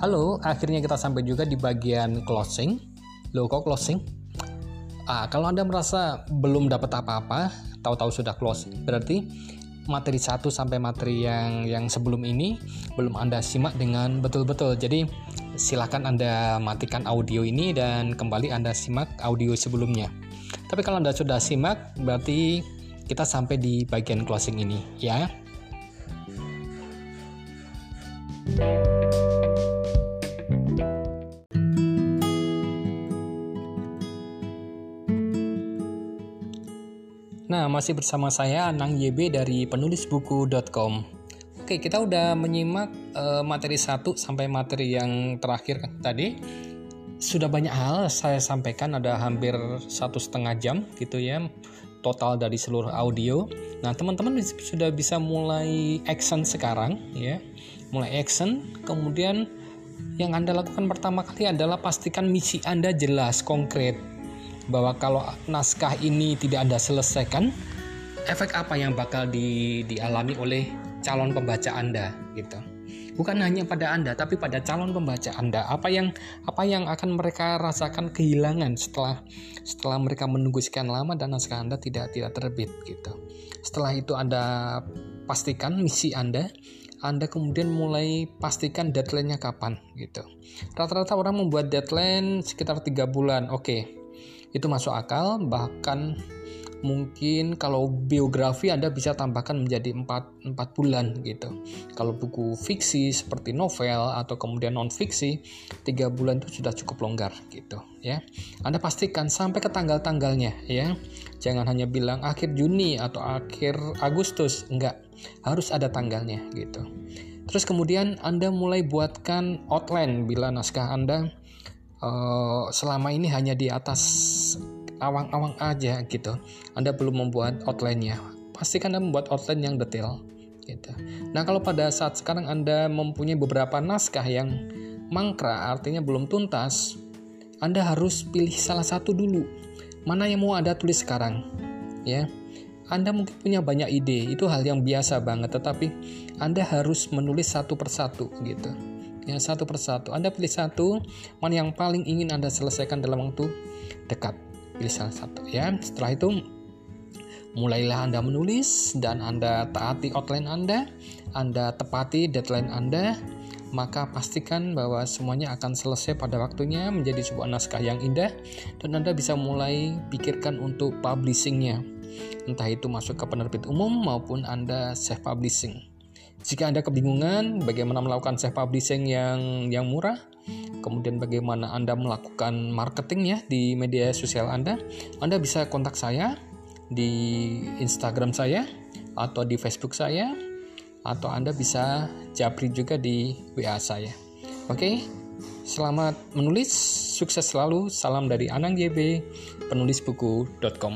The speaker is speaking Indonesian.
Halo, akhirnya kita sampai juga di bagian closing. Loh, kok closing? Ah, kalau Anda merasa belum dapat apa-apa, tahu-tahu sudah close, berarti materi 1 sampai materi yang yang sebelum ini belum Anda simak dengan betul-betul. Jadi, silakan Anda matikan audio ini dan kembali Anda simak audio sebelumnya. Tapi kalau Anda sudah simak, berarti kita sampai di bagian closing ini, ya. Nah, masih bersama saya Anang YB dari penulisbuku.com. Oke, kita udah menyimak uh, materi 1 sampai materi yang terakhir tadi. Sudah banyak hal saya sampaikan, ada hampir satu setengah jam gitu ya, total dari seluruh audio. Nah, teman-teman sudah bisa mulai action sekarang ya, mulai action. Kemudian yang Anda lakukan pertama kali adalah pastikan misi Anda jelas, konkret bahwa kalau naskah ini tidak Anda selesaikan, efek apa yang bakal di, dialami oleh calon pembaca Anda gitu. Bukan hanya pada Anda, tapi pada calon pembaca Anda. Apa yang apa yang akan mereka rasakan kehilangan setelah setelah mereka menunggu sekian lama dan naskah Anda tidak tidak terbit gitu. Setelah itu Anda pastikan misi Anda, anda kemudian mulai pastikan deadline-nya kapan gitu. Rata-rata orang membuat deadline sekitar tiga bulan. Oke, itu masuk akal bahkan mungkin kalau biografi Anda bisa tambahkan menjadi 4, 4 bulan gitu. Kalau buku fiksi seperti novel atau kemudian non fiksi, 3 bulan itu sudah cukup longgar gitu ya. Anda pastikan sampai ke tanggal-tanggalnya ya. Jangan hanya bilang akhir Juni atau akhir Agustus, enggak. Harus ada tanggalnya gitu. Terus kemudian Anda mulai buatkan outline bila naskah Anda uh, selama ini hanya di atas awang-awang aja gitu. Anda belum membuat outline-nya. Pastikan Anda membuat outline yang detail gitu. Nah, kalau pada saat sekarang Anda mempunyai beberapa naskah yang mangkrak, artinya belum tuntas, Anda harus pilih salah satu dulu. Mana yang mau Anda tulis sekarang? Ya. Anda mungkin punya banyak ide, itu hal yang biasa banget, tetapi Anda harus menulis satu persatu gitu ya satu persatu. Anda pilih satu, mana yang paling ingin Anda selesaikan dalam waktu dekat. Pilih salah satu ya. Setelah itu mulailah Anda menulis dan Anda taati outline Anda, Anda tepati deadline Anda, maka pastikan bahwa semuanya akan selesai pada waktunya menjadi sebuah naskah yang indah dan Anda bisa mulai pikirkan untuk publishingnya entah itu masuk ke penerbit umum maupun Anda self publishing jika Anda kebingungan bagaimana melakukan self publishing yang yang murah, kemudian bagaimana Anda melakukan marketingnya di media sosial Anda, Anda bisa kontak saya di Instagram saya atau di Facebook saya atau Anda bisa japri juga di WA saya. Oke. Selamat menulis, sukses selalu. Salam dari Anang YB, penulisbuku.com.